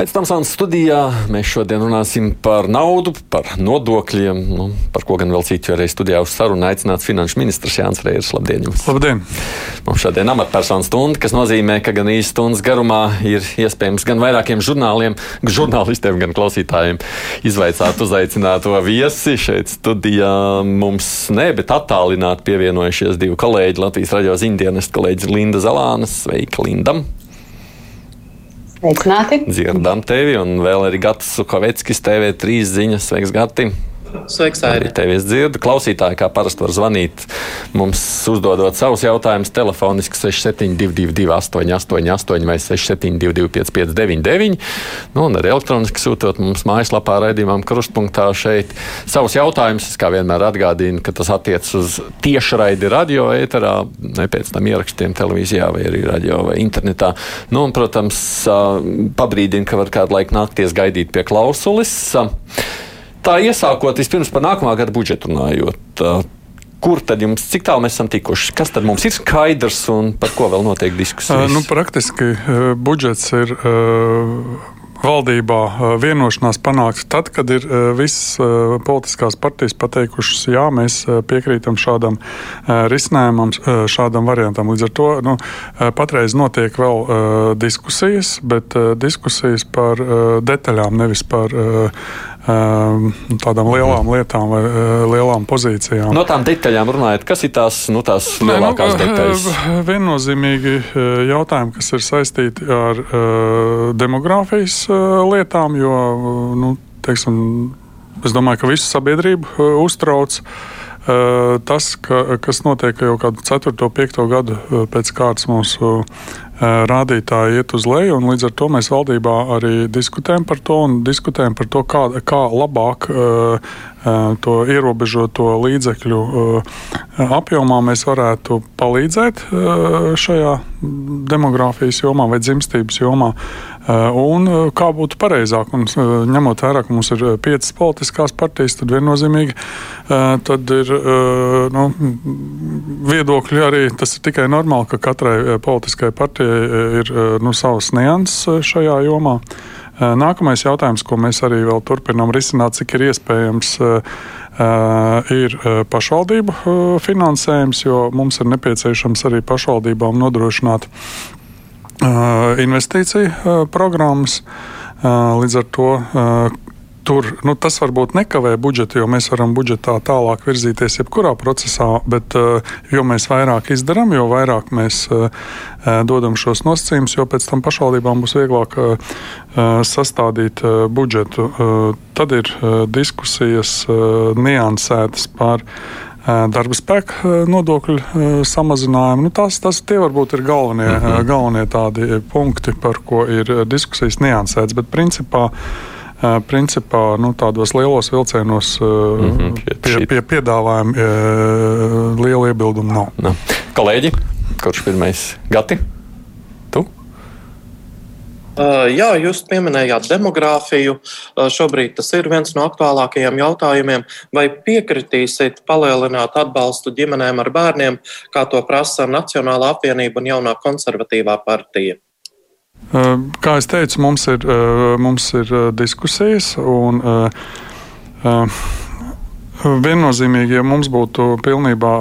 Pēc tam sākuma studijā mēs šodien runāsim par naudu, par nodokļiem, nu, par ko gan vēl citu arī studijā uz sarunu aicināts finanšu ministrs Jānis Reirs. Labdien! Jums. Labdien! Mums šodien amatpersonu stunda, kas nozīmē, ka gan īsi stundas garumā ir iespējams gan vairākiem žurnāliem, žurnālistiem, gan klausītājiem izvaicāt uzaicināto viesi. Šeit studijā mums ne, bet attālināti pievienojušies divi kolēģi Latvijas radio ziņdienas kolēģis Linda Zalānas. Sveika, Lindam! Sveicināti! Dzirdam tevi un vēl arī Gatis Sukoveckis, TV3 ziņas. Sveiks, Gati! Sveiks, Airi. Tevi es dzirdu. Klausītāji, kā parasti var zvanīt, mums uzdodot savus jautājumus telefoniski 6722, 888, vai 672, 559, nu, un arī elektroniski sūtot mums mājaslapā raidījumam, krustpunktā šeit savus jautājumus. Es kā vienmēr atgādinu, ka tas attiecas uz tiešraidi radio ēterā, ne pēc tam ierakstiem televīzijā vai arī radio vai internetā. Nu, un, protams, pabrīdina, ka var kādu laiku nākties gaidīt pie klausulis. Tā iesākot vispirms par nākamā gada budžetu runājot. Kur tad jums, cik tālu mēs esam tikuši? Kas tad mums ir skaidrs un par ko vēl notiek diskusijas? Nu, praktiski budžets ir valdībā vienošanās panākta tad, kad ir visas politiskās partijas pateikušas, jā, mēs piekrītam šādam risinājumam, šādam variantam. Līdz ar to nu, patreiz notiek vēl diskusijas, bet diskusijas par detaļām, nevis par tādām lielām lietām vai lielām pozīcijām. No tām detaļām runājot, kas ir tās, nu, tās lielākās nu, detaļas? Viennozīmīgi jautājumi, kas ir saistīti ar demogrāfijas lietām, jo, nu, teiksim, es domāju, ka visu sabiedrību uztrauc. Tas, ka, kas notiek jau kādu 4, 5 gadu pēc kārtas mūsu rādītāji iet uz leju, un līdz ar to mēs valdībā arī diskutējam par to un diskutējam par to, kā, kā labāk to ierobežoto līdzekļu apjomā mēs varētu palīdzēt šajā demogrāfijas jomā vai dzimstības jomā. Un kā būtu pareizāk, un ņemot vērā, ka mums ir piecas politiskās partijas, tad viennozīmīgi tad ir nu, viedokļi arī. Tas ir tikai normāli, ka katrai politiskajai partijai ir nu, savas nianses šajā jomā. Nākamais jautājums, ko mēs arī vēl turpinām risināt, cik ir iespējams, ir pašvaldību finansējums, jo mums ir nepieciešams arī pašvaldībām nodrošināt investīciju programmas. Līdz ar to tur nu, tas varbūt nekavē budžetu, jo mēs varam budžetā tālāk virzīties jebkurā procesā, bet jo mēs vairāk izdarām, jo vairāk mēs dodam šos nosacījumus, jo pēc tam pašvaldībām būs vieglāk sastādīt budžetu. Tad ir diskusijas niansētas par darba spēka nodokļu samazinājumu. Nu, tas, tas tie varbūt ir galvenie, uh -huh. galvenie tādi punkti, par ko ir diskusijas niansētas. Bet principā, principā nu, tādos lielos vilcienos uh -huh. pie, pie piedāvājuma liela iebilduma nav. No. Kolēģi, kurš pirmais? Gati? Uh, jā, jūs pieminējāt demogrāfiju. Uh, šobrīd tas ir viens no aktuālākajiem jautājumiem. Vai piekritīsiet palielināt atbalstu ģimenēm ar bērniem, kā to prasa Nacionālā apvienība un jaunā konservatīvā partija? Uh, kā jau teicu, mums ir, mums ir diskusijas. Un, Viennozīmīgi, ja mums būtu pilnībā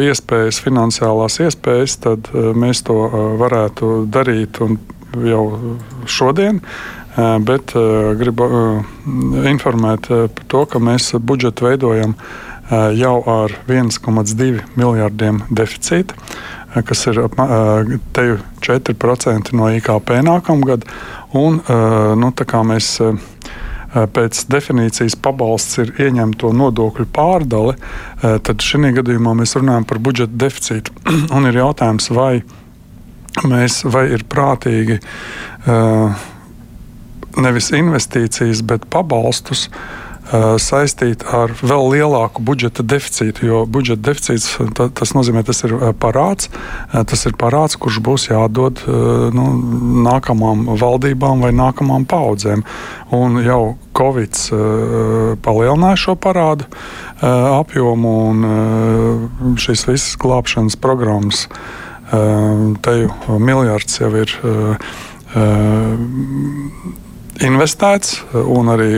iespējas, finansiālās iespējas, tad mēs to varētu darīt un jau šodien. Bet gribu informēt par to, ka mēs budžetu veidojam jau ar 1,2 miljardiem deficīta, kas ir te 4% no IKP nākamgad. Un, nu, mēs pēc definīcijas pabalsts ir ieņemto nodokļu pārdale, tad šī gadījumā mēs runājam par budžeta deficītu. Un ir jautājums, vai mēs vai ir prātīgi uh, nevis investīcijas, bet pabalstus saistīta ar vēl lielāku budžeta deficītu. Jo budžeta deficīts ta, tas nozīmē, tas ir parāds, tas ir parāds, kurš būs jādod nu, nākamām valdībām vai nākamām paudzēm. Un jau Covid palielināja šo parādu apjomu, un šīs visas glābšanas programmas te jau miljards jau ir investēts un arī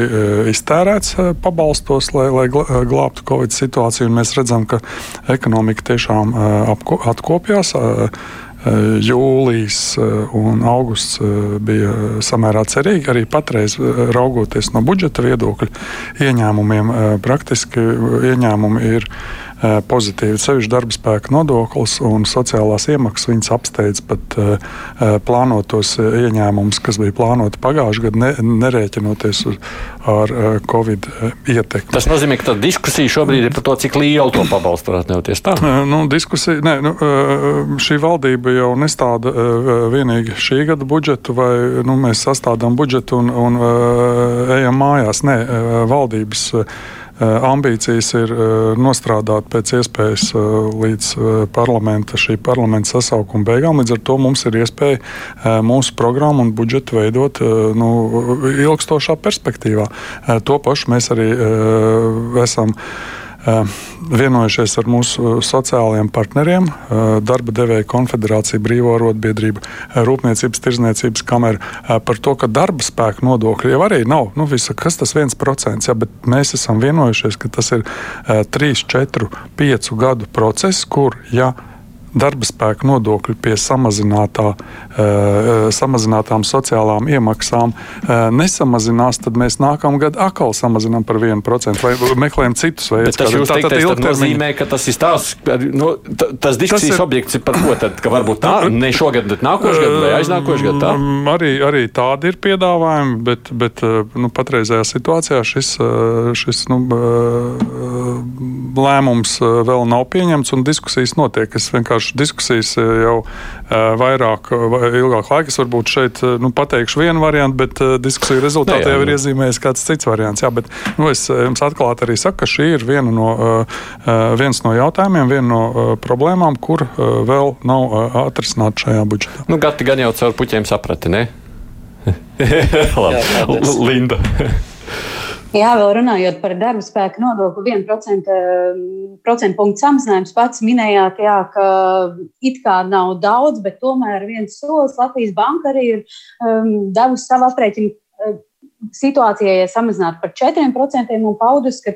iztērēts pabalstos, lai, lai glābtu Covid situāciju. Un mēs redzam, ka ekonomika tiešām atkopjās. Jūlijas un augusts bija samērā cerīgi. Arī patreiz, raugoties no budžeta viedokļa, ieņēmumiem praktiski ieņēmumi ir Eh, pozitīvi. Sevišķi darba spēka nodoklis un sociālās iemaksas viņas apsteidz pat eh, eh, plānotos ieņēmumus, kas bija plānoti pagājušajā gadā, ne, nerēķinoties ar Covid ietekmi. Tas nozīmē, ka diskusija šobrīd ir par to, cik lielu to pabalstu varētu neoties tā. Nu, diskusija, nē, nu, šī valdība jau nestāda vienīgi šī gada budžetu, vai nu, mēs sastādām budžetu un, un ejam mājās. Nē, valdības Eh, ambīcijas ir eh, nostrādāt pēc iespējas eh, līdz parlamenta, šī parlamenta sasaukuma beigām. Līdz ar to mums ir iespēja mūsu programmu un budžetu veidot nu, ilgstošā perspektīvā. To pašu mēs arī esam Eh, vienojušies ar mūsu sociālajiem partneriem, eh, darba devēja konfederācija, brīvo arotbiedrība, eh, rūpniecības tirzniecības kamera par to, ka darba spēka nodokļi jau arī nav. Nu, visa, kas tas viens procents, ja, bet mēs esam vienojušies, ka tas ir 3, 4, 5 gadu process, kur, ja darba spēka nodokļi pie samazinātā, uh, samazinātām sociālām iemaksām uh, nesamazinās, tad mēs nākamā gada atkal samazinām par 1% vai meklējam citus veidus. Tas jūs teikt, tas nozīmē, ka tas ir tās, nu, tas diskusijas tas ir, objekts ir par ko tad, ka varbūt tā, ne šogad, bet nākošais gads vai aiznākošais gads tā? Arī, arī tādi ir piedāvājumi, bet, bet nu, patreizējā situācijā šis, šis nu, lēmums vēl nav pieņemts un diskusijas notiek. Es vienkārši bijušas diskusijas eh, jau eh, vairāk, ilgāk laika. Es varbūt šeit eh, nu, pateikšu vienu variantu, bet diskusiju rezultātā jau ir iezīmējis kāds cits variants. Jā, bet, nu, es jums atklāti arī saku, ka šī ir viena no, viens no jautājumiem, viena no problēmām, kur vēl nav atrisināta šajā budžetā. Nu, Gati gan jau caur puķiem saprati, ne? Labi, Linda. Jā, vēl runājot par darba spēka nodokli, 1% procentu punktu samazinājums pats minējāt, jā, ka it kā nav daudz, bet tomēr viens solis Latvijas banka arī ir um, devusi savu aprēķinu uh, situācijai, ja samazinātu par 4% un paudus, ka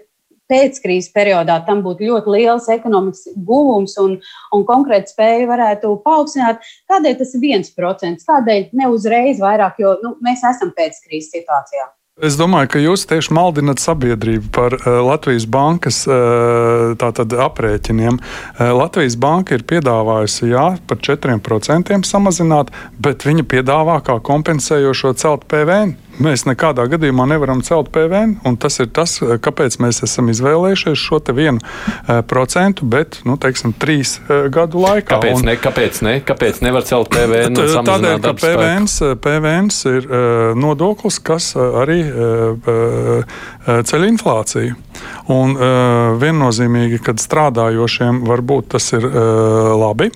pēckrīzes periodā tam būtu ļoti liels ekonomikas guvums un, un konkrēti spēja varētu paaugstināt. Kādēļ tas ir viens procents? Kādēļ ne uzreiz vairāk, jo nu, mēs esam pēckrīzes situācijā? Es domāju, ka jūs tieši maldināt sabiedrību par uh, Latvijas bankas uh, aprēķiniem. Uh, Latvijas banka ir piedāvājusi jā, par 4% samazināt, bet viņa piedāvā kā kompensējošo celt PVN. Mēs nekādā gadījumā nevaram celt PVN, un tas ir tas, kāpēc mēs esam izvēlējušies šo vienu uh, procentu, bet nu, teiksim, trīs uh, gadu laikā. Kāpēc, un, ne, kāpēc, ne? kāpēc nevar celt PVN? Tādēļ, ka PVN, PVN ir nodoklis, kas arī ceļ inflāciju. Un viennozīmīgi, kad strādājošiem varbūt tas ir labi.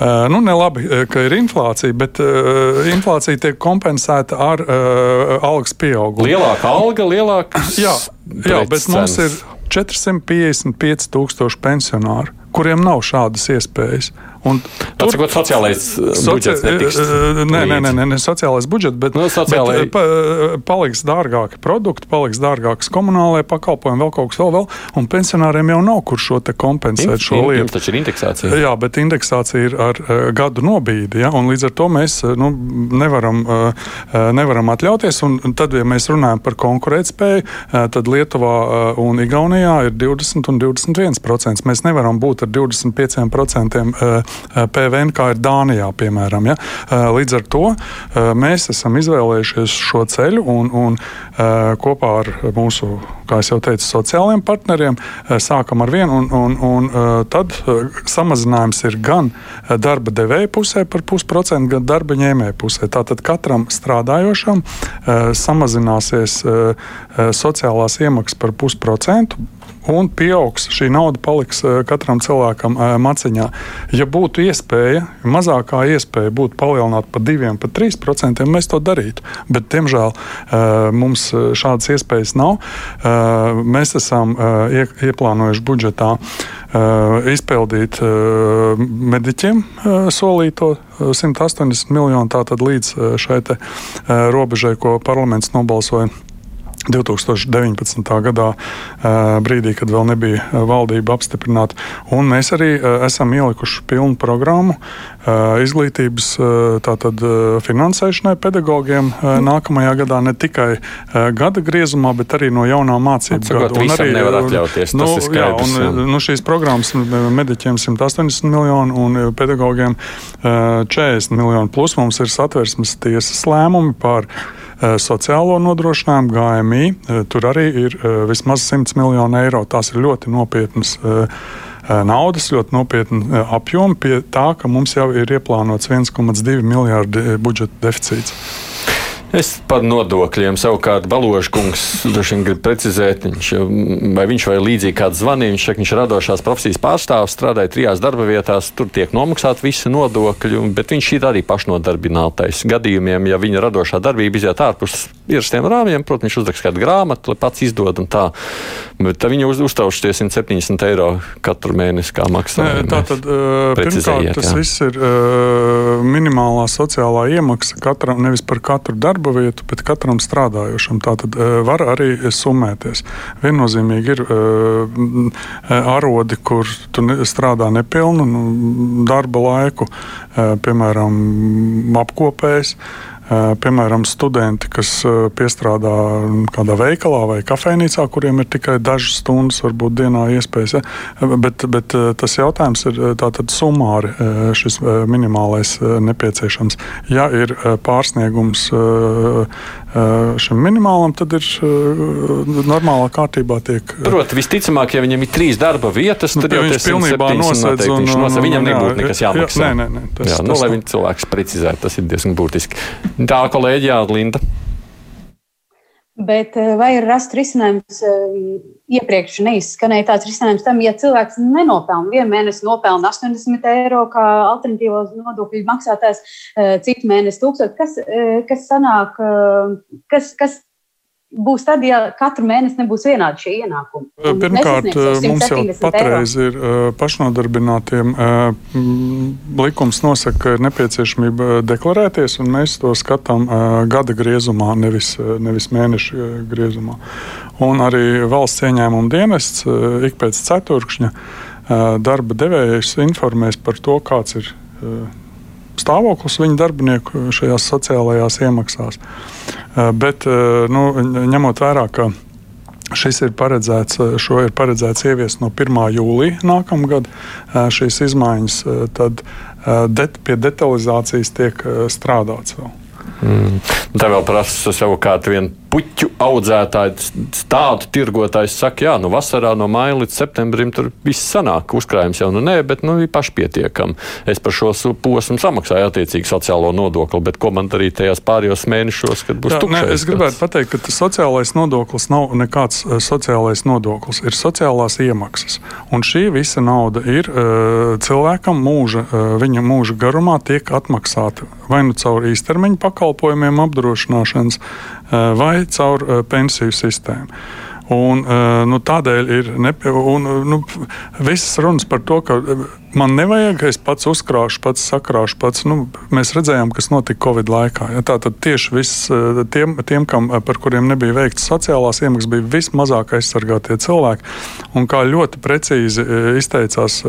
Uh, nu, ne labi, ka ir inflācija, bet uh, inflācija tiek kompensēta ar algas pieaugumu. Lielāka alga, lielāks. Jā, jā bet mums ir 455 tūkstoši pensionāru, kuriem nav šādas iespējas. Tur ir sociālais uh, socia budžets. Nē, nē, nē, nē, ne sociālais budžets, bet, no, nu, sociālai... bet pa, paliks dārgāki produkti, paliks dārgākas komunālajie pakalpojumi, vēl kaut kas vēl, vēl. Un pensionāriem jau nav kur šo kompensēt in, šo in, lietu. Taču ir indeksācija. Jā, bet indeksācija ir ar uh, gadu nobīdi, ja, un līdz ar to mēs nu, nevaram, uh, nevaram atļauties. Un tad, ja mēs runājam par konkurētspēju, uh, tad Lietuvā uh, un Igaunijā ir 20 un 21 procents. Mēs nevaram būt ar 25 procentiem. Uh, PVN, kā ir Dānijā, piemēram. Ja? Līdz ar to mēs esam izvēlējušies šo ceļu un, un kopā ar mūsu, kā jau teicu, sociālajiem partneriem sākam ar vienu, un, un, un tad samazinājums ir gan darba devēja pusē par pusprocentu, gan darba ņēmēja pusē. Tātad katram strādājošam samazināsies sociālās iemaksas par pusprocentu un pieaugs. Šī nauda paliks eh, katram cilvēkam eh, maciņā. Ja būtu iespēja, mazākā iespēja būtu palielināt par 2, par 3%, mēs to darītu. Bet, diemžēl, eh, mums šādas iespējas nav. Mēs esam ieplānojuši budžetā izpildīt mediķiem solīto 180 miljonu tātad līdz šai robežai, ko parlaments nobalsoja. 2019. gadā, brīdī, kad vēl nebija valdība apstiprināta. Un mēs arī esam ielikuši pilnu programmu izglītības tātad, finansēšanai pedagogiem nākamajā gadā ne tikai gada griezumā, bet arī no jaunā mācību gada. Un arī nevar atļauties. Nu, jā, un, nu, šīs programmas mediķiem 180 miljoni un pedagogiem 40 miljoni. Plus mums ir satversmes tiesas lēmumi par Eh, sociālo nodrošinājumu, GMI. Eh, tur arī ir eh, vismaz 100 miljoni eiro. Tās ir ļoti nopietnas naudas, ļoti nopietni apjomi pie tā, ka mums jau ir ieplānots 1,2 miljārdi budžeta deficīts. Es par nodokļiem savukārt Baložs kungs droši vien grib precizēt, viņš, vai viņš vai līdzīgi kāds zvanīja. Viņš saka, viņš ir radošās profesijas pārstāvs, strādāja trijās darba vietās, tur tiek nomaksāti visi nodokļi, bet viņš ir arī pašnodarbinātais. Gadījumiem, ja viņa radošā darbība iziet ārpus ierastiem rāmjiem, protams, viņš uzraksta kādu grāmatu, lai pats izdod un tā. Bet viņa uz, uztauš tie 170 eiro katru mēnesi kā maksājumi. Tā tad, uh, pirmkārt, tas jā. viss ir uh, minimālā sociālā iemaksa katram, nevis par katru darba vietu, bet katram strādājošam. Tā tad eh, var arī summēties. Viennozīmīgi ir eh, arodi, kur tu strādā nepilnu nu, darba laiku, eh, piemēram, apkopējs. Piemēram, studenti, kas piestrādā kādā veikalā vai kafejnīcā, kuriem ir tikai dažas stundas, varbūt dienā iespējas. Ja? Bet, bet tas jautājums ir tātad sumāri šis minimālais nepieciešams. Ja ir pārsniegums šim minimālam, tad ir normālā kārtībā tiek. Protams, visticamāk, ja viņam ir trīs darba vietas, tad ja jau viņš pilnībā nosedz un, un, un, viņam nebūtu nekas jāmaksā. Jā, nē, nē, nē, tas, jā, nu, tas, lai viņš cilvēks precizētu, tas ir diezgan būtiski. Tā kolēģi, jā, Linda. Bet vai ir rasts risinājums? Iepriekš neizskanēja tāds risinājums tam, ja cilvēks nenopelna vienu mēnesi, nopelna 80 eiro kā alternatīvos nodokļu maksātājs, citu mēnesi 1000. Kas, kas sanāk, kas, kas būs tad, ja katru mēnesi nebūs vienādi šie ienākumi. Pirmkārt, mums jau patreiz eiro. ir pašnodarbinātiem likums nosaka, ka ir nepieciešamība deklarēties, un mēs to skatām gada griezumā, nevis, nevis mēneša griezumā. Un arī valsts ieņēmuma dienests ik pēc ceturkšņa darba devējs informēs par to, kāds ir stāvoklis viņu darbinieku šajās sociālajās iemaksās. Eh, bet eh, nu, ņemot vērā, ka Šis ir paredzēts, eh, šo ir paredzēts ieviest no 1. jūlija nākamgad. Šīs izmaiņas tad det, pie detalizācijas tiek strādāts vēl. Mm. Tā vēl prasa savukārt vienu puķu audzētāji, tādu tirgotājs saka, jā, nu vasarā no māja līdz septembrim tur viss sanāk. Uzkrājums jau nu nē, bet nu ir pašpietiekami. Es par šo posmu samaksāju attiecīgi sociālo nodokli, bet ko man darīt tajās pārējos mēnešos, kad būs? Ne, es gribētu pateikt, ka tas sociālais nodoklis nav nekāds eh, sociālais nodoklis, ir sociālās iemaksas. Un šī visa nauda ir uh, cilvēkam mūža, uh, viņa mūža garumā tiek atmaksāta vai nu caur īstermiņa pakalpojumiem apdrošināšanas, vai vai caur uh, pensiju sistēmu. Un, uh, nu, tādēļ ir nepie... un, nu, visas runas par to, ka man nevajag, es pats uzkrāšu, pats sakrāšu. Pats, nu, mēs redzējām, kas notika Covid laikā. Ja, Tātad tieši viss, tiem, tiem kam, par kuriem nebija veikts sociālās iemaksas, bija vismazāk aizsargātie cilvēki. Un kā ļoti precīzi izteicās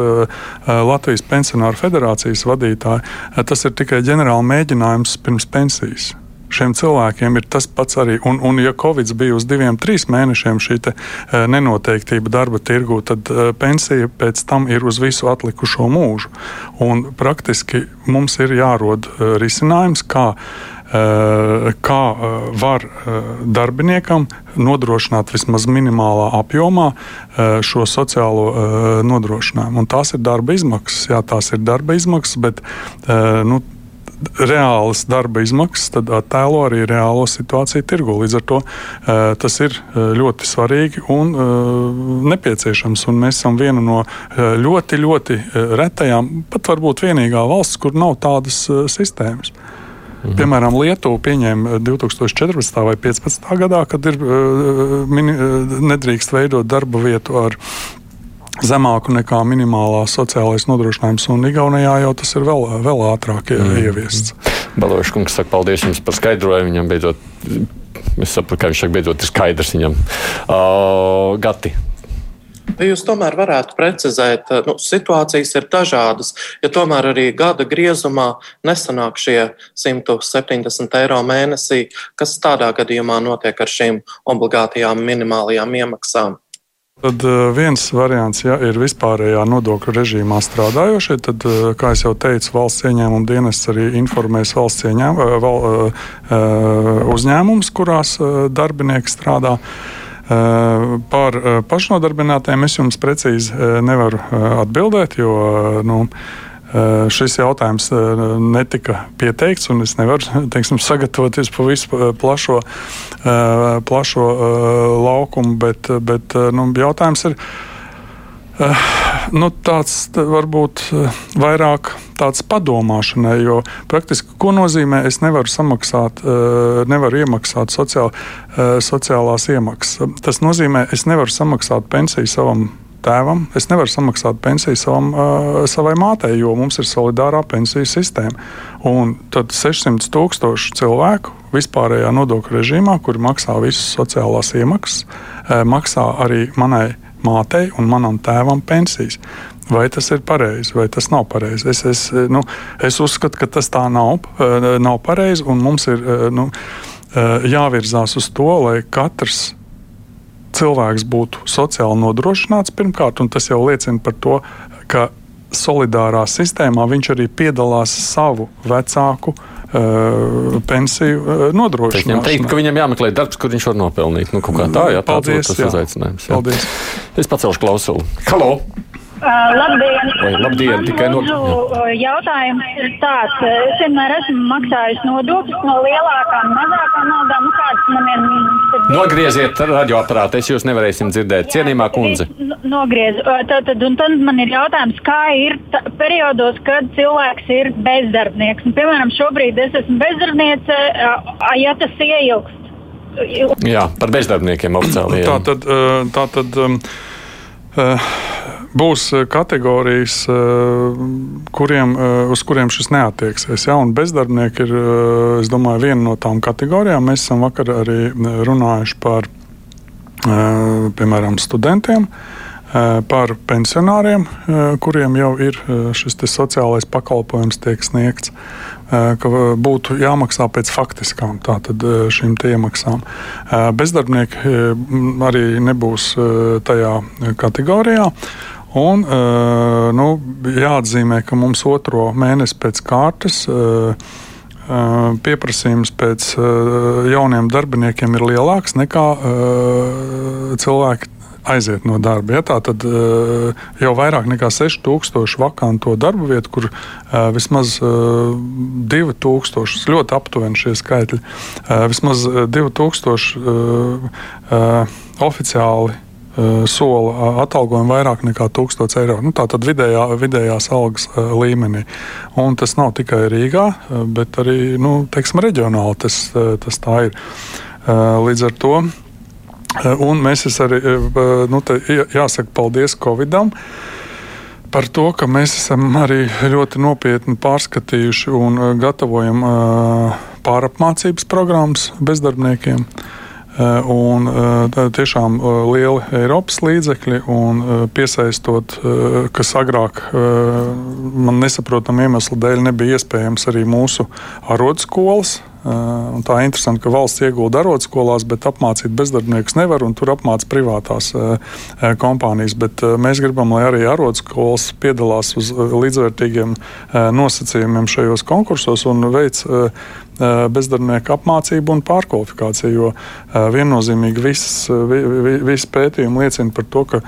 Latvijas Pensionāru federācijas vadītāji, tas ir tikai ģenerāla mēģinājums pirms pensijas. Šiem cilvēkiem ir tas pats arī. Un, un ja Covid bija uz diviem, trīs mēnešiem šī te, uh, nenoteiktība darba tirgū, tad uh, pensija pēc tam ir uz visu atlikušo mūžu. Un praktiski mums ir jārod uh, risinājums, kā kā var darbiniekam nodrošināt vismaz minimālā apjomā šo sociālo nodrošinājumu. Un tās ir darba izmaksas. Jā, tās ir darba izmaksas, bet nu, reālas darba izmaksas, tad attēlo arī reālo situāciju tirgu. Līdz ar to tas ir ļoti svarīgi un nepieciešams. Un mēs esam viena no ļoti, ļoti retajām, pat varbūt vienīgā valsts, kur nav tādas sistēmas. Mhm. Piemēram, Lietuva pieņēma 2014. vai 2015. gadā, kad ir, nedrīkst veidot darba vietu ar zemāku nekā minimālā sociālais nodrošinājums, un Igaunijā jau tas ir vēl, vēl ātrāk mm. ieviests. Balošs kungs saka, paldies jums par skaidrojumu. Viņam beidzot, es saprotu, ka viņš saka, beidzot ir skaidrs viņam. Uh, Gati. Jūs tomēr varētu precizēt, nu, situācijas ir dažādas. Ja tomēr arī gada griezumā nesanāk šie 170 eiro mēnesī, kas tādā gadījumā notiek ar šīm obligātajām minimālajām iemaksām? Tad uh, viens variants ja, ir vispārējā nodokļu režīmā strādājošie. Tad, uh, kā jau teicu, valsts ieņēmuma dienests arī informēs valsts ieņēm, uh, val, uzņēmumus, kurās darbinieki strādā. Par pašnodarbinātiem es jums precīzi nevaru atbildēt, jo nu, Eh, šis jautājums eh, netika pieteikts, un es nevaru teiksim, sagatavoties pa visu eh, plašo, plašo laukumu, bet, bet nu, jautājums ir. Nu, tāds varbūt vairāk tāds padomāšanai, jo praktiski ko nozīmē, es nevaru samaksāt, nevaru iemaksāt sociāl, sociālās iemaksas. Tas nozīmē, es nevaru samaksāt pensiju savam tēvam, es nevaru samaksāt pensiju savam, uh, savai mātei, jo mums ir solidārā pensiju sistēma. Un tad 600 tūkstoši cilvēku vispārējā nodokļu režīmā, kuri maksā visas sociālās iemaksas, uh, maksā arī manai mātei un manam tēvam pensijas. Vai tas ir pareizi, vai tas nav pareizi? Es, es, nu, es uzskatu, ka tas tā nav, nav pareizi, un mums ir nu, jāvirzās uz to, lai katrs cilvēks būtu sociāli nodrošināts pirmkārt, un tas jau liecina par to, ka solidārā sistēmā viņš arī piedalās savu vecāku uh, pensiju uh, nodrošināšanā. Viņam teikt, ka viņam jāmeklē darbs, kur viņš var nopelnīt. Nu, kā tā, jā, Paldies, tas jā. uzaicinājums. Jā. Paldies. Es pacelšu klausuli. Halo! Uh, labdien! Vai, labdien! Tikai no... Uh, jautājums ir tāds. Es vienmēr esmu maksājis nodokļus no lielākām, mazākām naudām. Nu, kāds man ir? Nogrieziet radioaparātu, es jūs nevarēsim dzirdēt. Cienījumā kundze. Nogriez. Tad, un tad man ir jautājums, kā ir periodos, kad cilvēks ir bezdarbnieks. Un, piemēram, šobrīd es esmu bezdarbniece, ja tas ieilgst. Jā, par bezdarbniekiem oficiāli. Tā tad, tā tad um, būs eh, kategorijas, eh, kuriem, eh, uz kuriem šis neatieksies. Ja? Bezdarbnieki ir domāju, viena no tām kategorijām. Mēs esam vakar arī runājuši par piemēram studentiem. Par pensionāriem, kuriem jau ir šis sociālais pakalpojums, tiek sniegts, ka būtu jāmaksā pēc faktiskām šīm iemaksām. Bezdarbnieki arī nebūs tajā kategorijā. Un, uh, nu, jāatzīmē, ka mums otro mēnesi pēc kārtas uh, uh, pieprasījums pēc jauniem darbiniekiem ir lielāks nekā cilvēki aiziet no darba. Ja? Tā tad jau vairāk nekā 6000 vakanto darba vietu, kur vismaz uh, 2000, ļoti aptuveni šie skaitļi, vismaz 2000 uh, uh, oficiāli sola atalgojumu vairāk nekā 1000 eiro. Nu, tā tad vidējā, vidējās algas eh, līmenī. Un tas nav tikai Rīgā, eh, bet arī nu, teiksim, reģionāli tas, tas tā ir. Līdz ar to. Un mēs arī nu, jāsaka paldies Covidam par to, ka mēs esam arī ļoti nopietni pārskatījuši un gatavojam pārapmācības programmas bezdarbniekiem. Eh, un eh, tiešām eh, lieli Eiropas līdzekļi un piesaistot, kas agrāk man nesaprotam iemeslu dēļ nebija iespējams arī mūsu arodskolas Un tā ir interesanti, ka valsts iegulda arodskolās, bet apmācīt bezdarbniekus nevar, un tur apmāca privātās kompānijas. Bet mēs gribam, lai arī arotskolas piedalās uz līdzvērtīgiem nosacījumiem šajos konkursos un veic bezdarbnieku apmācību un pārkvalifikāciju. Jo viennozīmīgi viss, viss pētījumi liecina par to, ka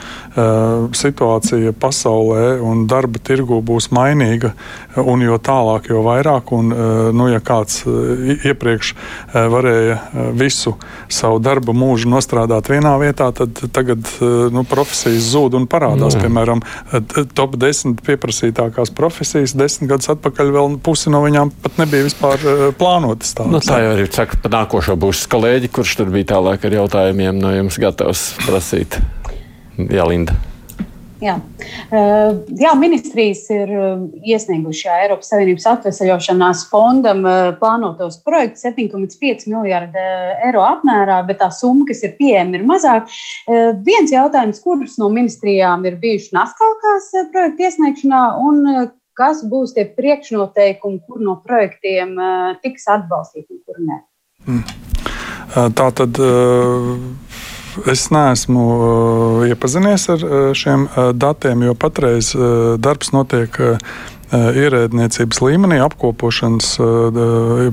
situācija pasaulē un darba tirgu būs mainīga, un jo tālāk, jo vairāk. Un, nu, ja kāds iepriekš varēja visu savu darba mūžu nostrādāt vienā vietā, tad tagad nu, profesijas zūd un parādās. Jā. Piemēram, top 10 pieprasītākās profesijas desmit gadus atpakaļ vēl pusi no viņām pat nebija vispār plānota plānotas. Tādas. Nu, tā jau ir. Saka, pa nākošo būs kolēģi, kurš tur bija tālāk ar jautājumiem no jums gatavs prasīt. Jā, Linda. Jā. Uh, jā, ministrijas ir uh, iesnieguši Eiropas Savienības atvesaļošanās fondam uh, plānotos projektus 7,5 miljārdu eiro apmērā, bet tā summa, kas ir pieejama, ir mazāk. Viens jautājums, kurus no ministrijām ir bijuši naskalkās projektu iesniegšanā un kas būs tie priekšnoteikumi, kur no projektiem uh, tiks atbalstīti un kur nē. Mm. Tā tad es neesmu iepazinies ar šiem datiem, jo patreiz darbs notiek ierēdniecības līmenī, apkopošanas,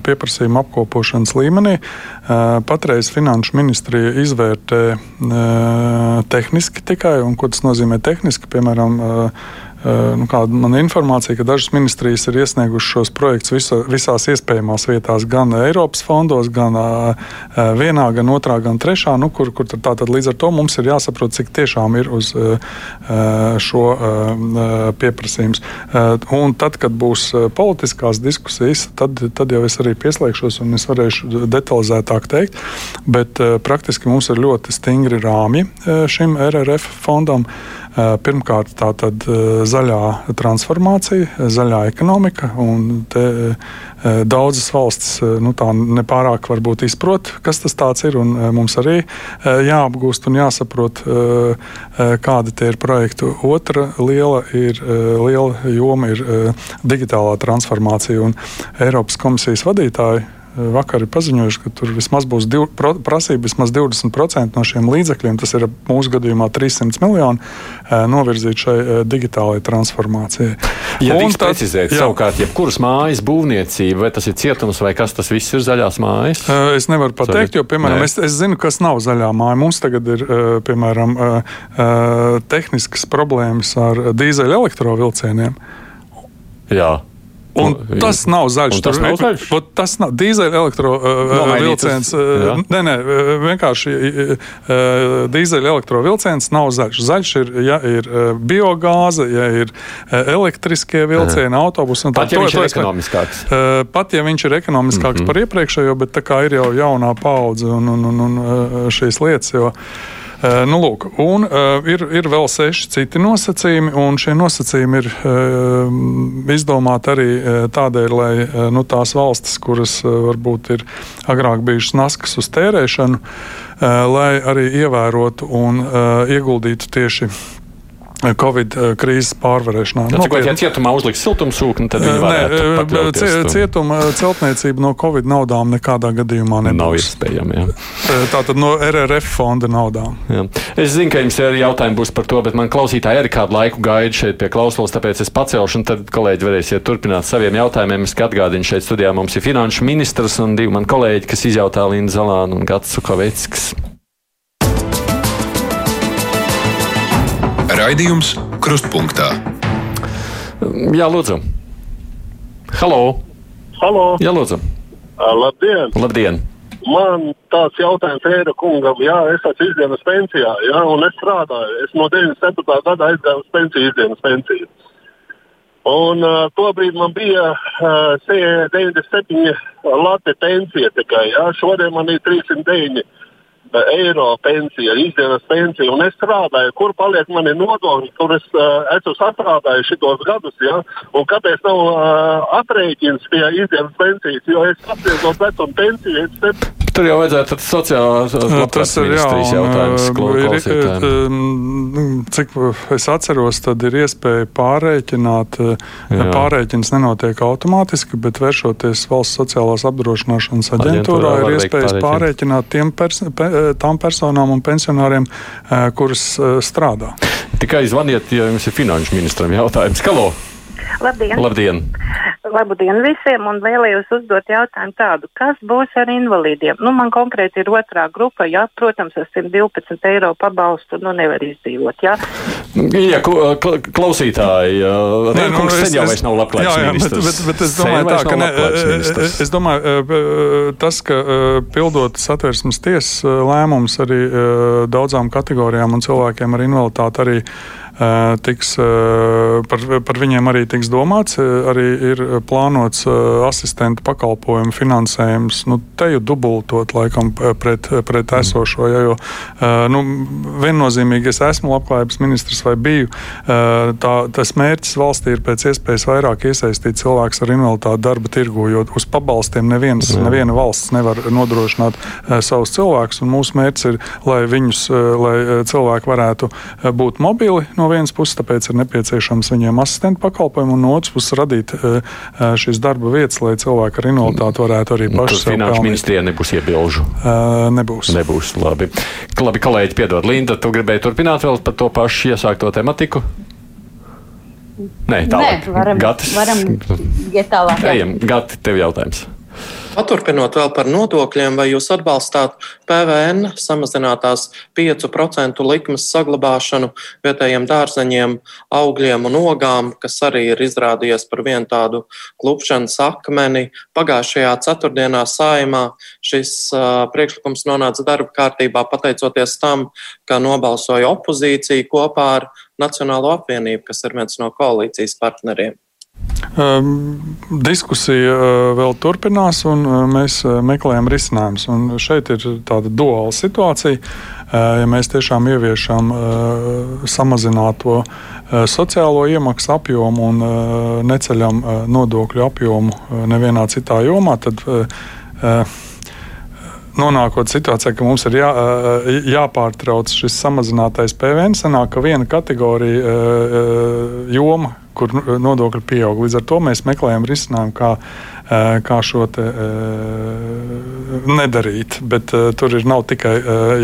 pieprasījuma apkopošanas līmenī. Patreiz Finanšu ministrija izvērtē tehniski tikai, un ko tas nozīmē tehniski, piemēram, Eh, nu, kāda man informācija, ka dažas ministrijas ir iesniegušas šos projektus viso, visās iespējamās vietās, gan Eiropas fondos, gan uh, vienā, gan otrā, gan trešā, nu, kur, kur tātad līdz ar to mums ir jāsaprot, cik tiešām ir uz šo pieprasījums. Un tad, kad būs politiskās diskusijas, tad, tad jau es arī pieslēgšos un es varēšu detalizētāk teikt, bet praktiski mums ir ļoti stingri rāmji šim RRF fondam. Pirmkārt, tā tad zaļā transformācija, zaļā ekonomika. Te, daudzas valstis nu, tā nepārāk varbūt izprot, kas tas ir. Mums arī jāapgūst un jāsaprot, kādi tie ir projekti. Otra liela, ir, liela joma ir digitālā transformācija un Eiropas komisijas vadītāji vakar ir paziņojuši, ka tur vismaz būs div, pro, prasība vismaz 20% no šiem līdzekļiem, tas ir mūsu gadījumā 300 miljoni, novirzīt šai digitālajai transformācijai. Ja un tā precizēt, jā. savukārt, jebkuras mājas būvniecība, vai tas ir cietums, vai kas tas viss ir zaļās mājas? Es nevaru pateikt, jo, piemēram, es, es zinu, kas nav zaļā māja. Mums tagad ir, piemēram, tehniskas problēmas ar dīzeļu elektrovilcieniem. Jā. Un tas nav zaļš. Un tas tur, nav zaļš. Tas nav dīzeļa elektrovilciens. Uh, nē, nē, vienkārši uh, dīzeļa elektrovilciens nav zaļš. Zaļš ir, ja ir biogāze, ja ir elektriskie vilcieni, Aha. autobusi. Pat, ja viņš ir ekonomiskāks. Pat ja viņš ir ekonomiskāks mm -hmm. par iepriekšējo, bet tā kā ir jau jaunā paudze un, un, un, un šīs lietas. Jo, Eh, nu, lūk, un uh, ir, ir vēl seši citi nosacījumi, un šie nosacījumi ir uh, izdomāti arī tādēļ, lai nu, tās valstis, kuras varbūt ir agrāk bijušas naskas uz tērēšanu, lai arī ievērotu un ieguldītu tieši Covid eh, krīzes pārvarēšanā. Nu, Cik, ja cietumā uzliks siltumsūkni, tad viņi varētu Nē, cietuma celtniecība no Covid naudām nekādā gadījumā nebūs. Nav iespējama. Tātad no RRF fonda naudām. Jā. Es zinu, ka jums ir jautājumi būs par to, bet man klausītāji arī kādu laiku gaida šeit pie klausulas, tāpēc es pacelšu, un tad kolēģi varēsiet turpināt saviem jautājumiem. Es atgādinu, šeit studijā mums ir finanšu ministrs un divi mani kolēģi, kas izjautā Linda Zalāna un Gats Sukaveckis. Raidījums Krustpunktā. Jā, lūdzu. Halo! Halo. Jā, lūdzu. Labdien! Labdien. Man tāds jautājums Eira kungam, jā, es esmu izdienas pensijā, jā, un es strādāju. Es no 97. gada aizdevu pensiju, izdienas pensiju. Un uh, tobrīd man bija uh, 97 lati pensija tikai, jā, šodien man ir 309 eiro pensija, izdienas pensija, un es strādāju, kur paliek mani nodokļi, kur es uh, esmu sastrādājis šitos gadus, ja? un kāpēc nav uh, aprēķins pie izdienas pensijas, jo es apspriedzot vecumu pensiju, es te... Tur jau vajadzētu tādu sociālās tas ir jautājums. Ir, cik es atceros, tad ir iespēja pārreikināt. Jā. Pārreikins nenotiek automātiski, bet vēršoties valsts sociālās apdrošināšanas aģentūrā, aģentūrā ir iespējas pārreikināt tiem pers pe tām personām un pensionāriem, kuras strādā. Tikai zvaniet, ja jums ir finanšu ministram jautājums. Kalo! Labdien! Labdien. Labdien visiem! Un vēlējos uzdot jautājumu tādu, kas būs ar invalīdiem? Nu, man konkrēti ir otrā grupa, jā, protams, ar 112 eiro pabalstu nu, nevar izdzīvot. Jā, jā klausītāji, Rēkungs nu, sen jau vairs nav labklājības jā, jā, ministrs. Bet, bet, bet es domāju, tā, ka ne, es domāju, tas, ka pildot satversmes tiesas lēmums arī daudzām kategorijām un cilvēkiem ar invaliditāti arī tiks, par, par viņiem arī tiks domāts. Arī ir plānots asistenta pakalpojumu finansējums, nu, te jau dubultot laikam pret, pret esošo. Ja, jo nu, viennozīmīgi es esmu labklājības ministrs vai biju. Tā, tas mērķis valstī ir pēc iespējas vairāk iesaistīt cilvēkus ar invaliditāti darba tirgu, jo uz pabalstiem neviens, neviena valsts nevar nodrošināt savus cilvēkus. Mūsu mērķis ir, lai viņus, lai cilvēki varētu būt mobili no vienas puses, tāpēc ir nepieciešams viņiem asistentu pakalpojumu, un no otras puses radīt eh, eh, šīs darba vietas, lai cilvēki ar invaliditāti varētu arī paši sev finanšu ministrijā nebūs iebilžu. Uh, nebūs. Nebūs, labi. Labi, kolēģi, piedod, Linda, tu gribēji turpināt vēl par to pašu iesākto tematiku? Nē, tālāk. Nē, varam, Gatis. varam iet tālāk. Jā. Ejam, Gati, tev jautājums. Paturpinot vēl par nodokļiem, vai jūs atbalstāt PVN samazinātās 5% likmes saglabāšanu vietējiem dārzeņiem, augļiem un ogām, kas arī ir izrādījies par vienu tādu klupšanas akmeni. Pagājušajā ceturtdienā saimā šis uh, priekšlikums nonāca darba kārtībā pateicoties tam, ka nobalsoja opozīcija kopā ar Nacionālo apvienību, kas ir viens no koalīcijas partneriem. Um, diskusija uh, vēl turpinās, un uh, mēs uh, meklējam risinājumus. Šeit ir tāda duāla situācija. Ja mēs tiešām ieviešam samazināto sociālo iemaksu apjomu un neceļam nodokļu apjomu nevienā citā jomā, tad nonākot situācijā, ka mums ir jā, jāpārtrauc šis samazinātais PVN, sanāk, ka viena kategorija joma kur nodokļi pieaug. Līdz ar to mēs meklējam risinājumu, kā, kā šo te, nedarīt. Bet tur ir nav tikai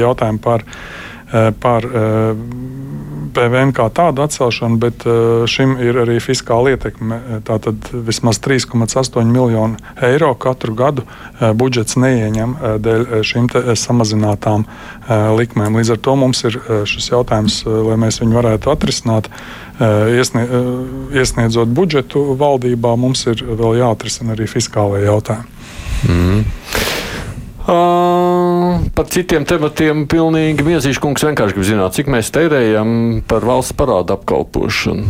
jautājumi par, par PVN kā tādu atcelšanu, bet šim ir arī fiskāla ietekme. Tātad vismaz 3,8 miljonu eiro katru gadu budžets neieņem dēļ šīm samazinātām likmēm. Līdz ar to mums ir šis jautājums, lai mēs viņu varētu atrisināt. Iesnie, iesniedzot budžetu valdībā, mums ir vēl jāatrisina arī fiskālajie jautājumi. Mm. Uh, par citiem tematiem pilnīgi miezīšu kungs vienkārši grib zināt, cik mēs tērējam par valsts parādu apkalpošanu.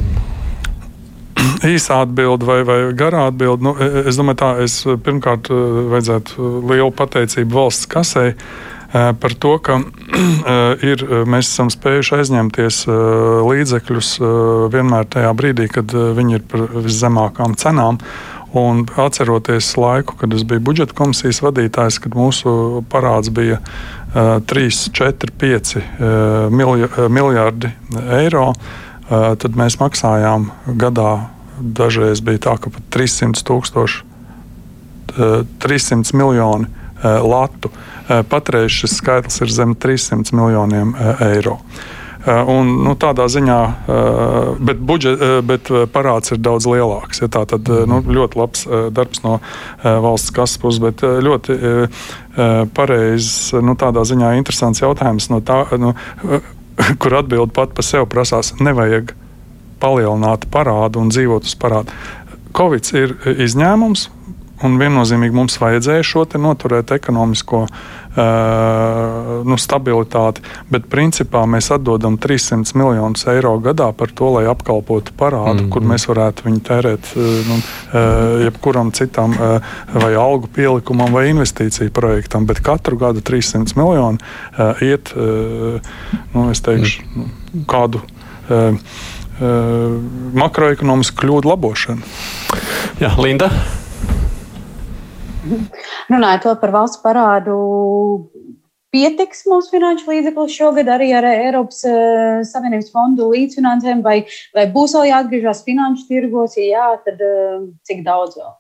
Īsā atbilde vai, vai garā atbilde. Nu, e, es domāju, tā es pirmkārt e, vajadzētu lielu pateicību valsts kasei par to, ka ir, mēs esam spējuši aizņemties līdzekļus vienmēr tajā brīdī, kad viņi ir par viszemākām cenām. Un atceroties laiku, kad es biju budžeta komisijas vadītājs, kad mūsu parāds bija uh, 3, 4, 5 uh, milj miljardi eiro, uh, tad mēs maksājām gadā. Dažreiz bija tā, ka pat 300 tūkstoši, uh, 300 miljoni latu. Patreiz šis skaitlis ir zem 300 miljoniem eiro. Uh, un, nu, tādā ziņā, uh, bet, budžet, uh, bet parāds ir daudz lielāks. Ja, tā tad nu, ļoti labs darbs no valsts kases puses, bet ļoti pareizs, nu, tādā ziņā interesants jautājums, no tā, nu, kur atbild pat par sevi prasās, nevajag palielināt parādu un dzīvot uz parādu. Covid ir izņēmums, un viennozīmīgi mums vajadzēja šo noturēt ekonomisko uh, nu, stabilitāti, bet principā mēs atdodam 300 miljonus eiro gadā par to, lai apkalpotu parādu, mm -hmm. kur mēs varētu viņu tērēt uh, nu, uh, jebkuram citam uh, vai algu pielikumam vai investīciju projektam, bet katru gadu 300 miljoni uh, iet, uh, nu, es teikšu, mm. kādu. Uh, makroekonomisku kļūdu labošanu. Jā, Linda. Runājot par valsts parādu, pietiks mūsu finanšu līdzekļu šogad arī ar Eiropas uh, Savienības fondu līdzfinansējumu, vai, vai būs vēl jāatgriežas finanšu tirgos, ja jā, tad uh, cik daudz vēl?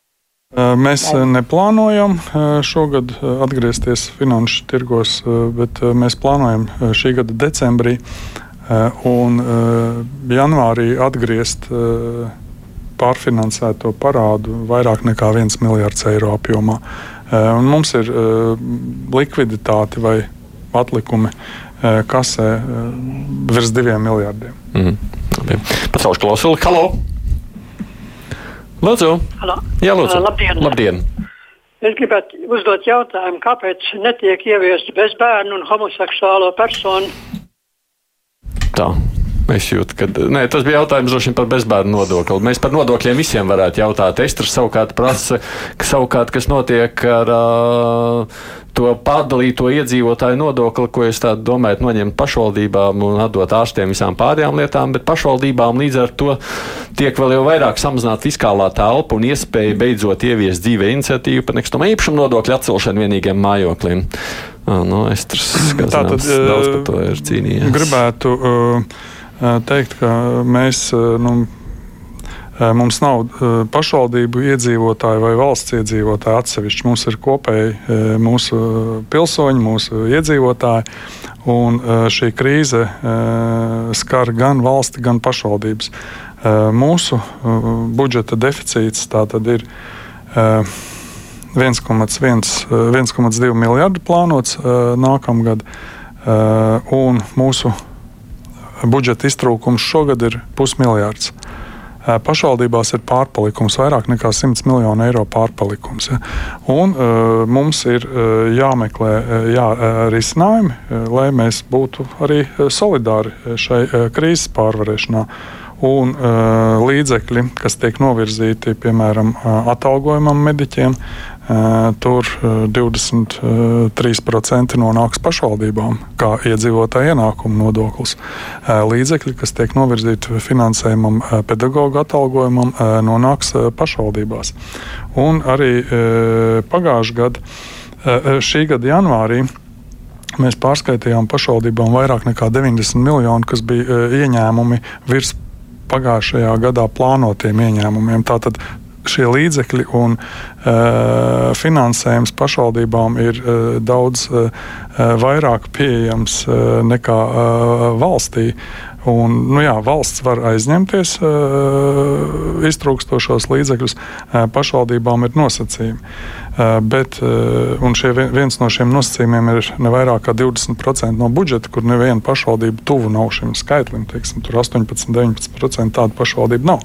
Mēs neplānojam šogad atgriezties finanšu tirgos, bet mēs plānojam šī gada decembrī un janvārī atgriezt pārfinansēto parādu vairāk nekā 1 miljards eiro apjomā. Eh, un mums ir eh, likviditāte vai atlikumi eh, kasē virs diviem miljardiem. Mm. Pasaules klausuli, halo! Lūdzu! Halo. Jā, lūdzu! Labdien! Labdien. Es gribētu uzdot jautājumu, kāpēc netiek ieviesta bezbērnu un homoseksuālo personu? Tā. Es jūtu, ka nē, tas bija jautājums droši vien par bezbērnu nodokli. Mēs par nodokļiem visiem varētu jautāt. Estras savukārt prasa, ka savukārt, kas notiek ar uh, to pārdalīto iedzīvotāju nodokli, ko es domāju, noņemt pašvaldībām un atdot ārstiem visām pārējām lietām, bet pašvaldībām līdz ar to tiek vēl jau vairāk samazināt fiskālā telpa un iespēja beidzot ieviest dzīvē iniciatīvu par nekustamā īpašuma nodokļu atcelšanu vienīgiem mājokļiem. Nu, Estras, tā tad daudz par to ir cīnījies. Gribētu. Uh, teikt, ka mēs. Nu, Mums nav pašvaldību iedzīvotāji vai valsts iedzīvotāji atsevišķi. Mums ir kopēji mūsu pilsoņi, mūsu iedzīvotāji. Un šī krīze skar gan valsti, gan pašvaldības. Mūsu budžeta deficīts ir 1,2 miljardi plānots nākamgad. Un mūsu budžeta iztrūkums šogad ir pusmiljards. Pašvaldībās ir pārpalikums, vairāk nekā 100 miljonu eiro pārpalikums. Ja. Un, uh, mums ir uh, jāmeklē jā, risinājumi, lai mēs būtu arī solidāri šai uh, krīzes pārvarēšanā. Un uh, līdzekļi, kas tiek novirzīti piemēram atalgojumam mediķiem, Tur 23% nonāks pašvaldībām, kā iedzīvotāja ienākuma nodoklis. Līdzekļi, kas tiek novirzīti finansējumam, pedagoģa atalgojumam, nonāks pašvaldībās. Un arī pagājušā gada, šī gada janvārī. Mēs pārskaitījām pašvaldībām vairāk nekā 90 miljonu, kas bija ieņēmumi virs pagājušajā gadā plānotiem ieņēmumiem. Tātad šie līdzekļi un uh, finansējums pašvaldībām ir uh, daudz uh, vairāk pieejams uh, nekā uh, valstī. Un, nu jā, valsts var aizņemties uh, iztrūkstošos līdzekļus, uh, pašvaldībām ir nosacījumi. Uh, bet uh, šie, viens no šiem nosacījumiem ir ne vairāk kā 20% no budžeta, kur neviena pašvaldība tuvu nav šim skaitlim. Teiksim, tur 18, 19% tādu pašvaldību nav.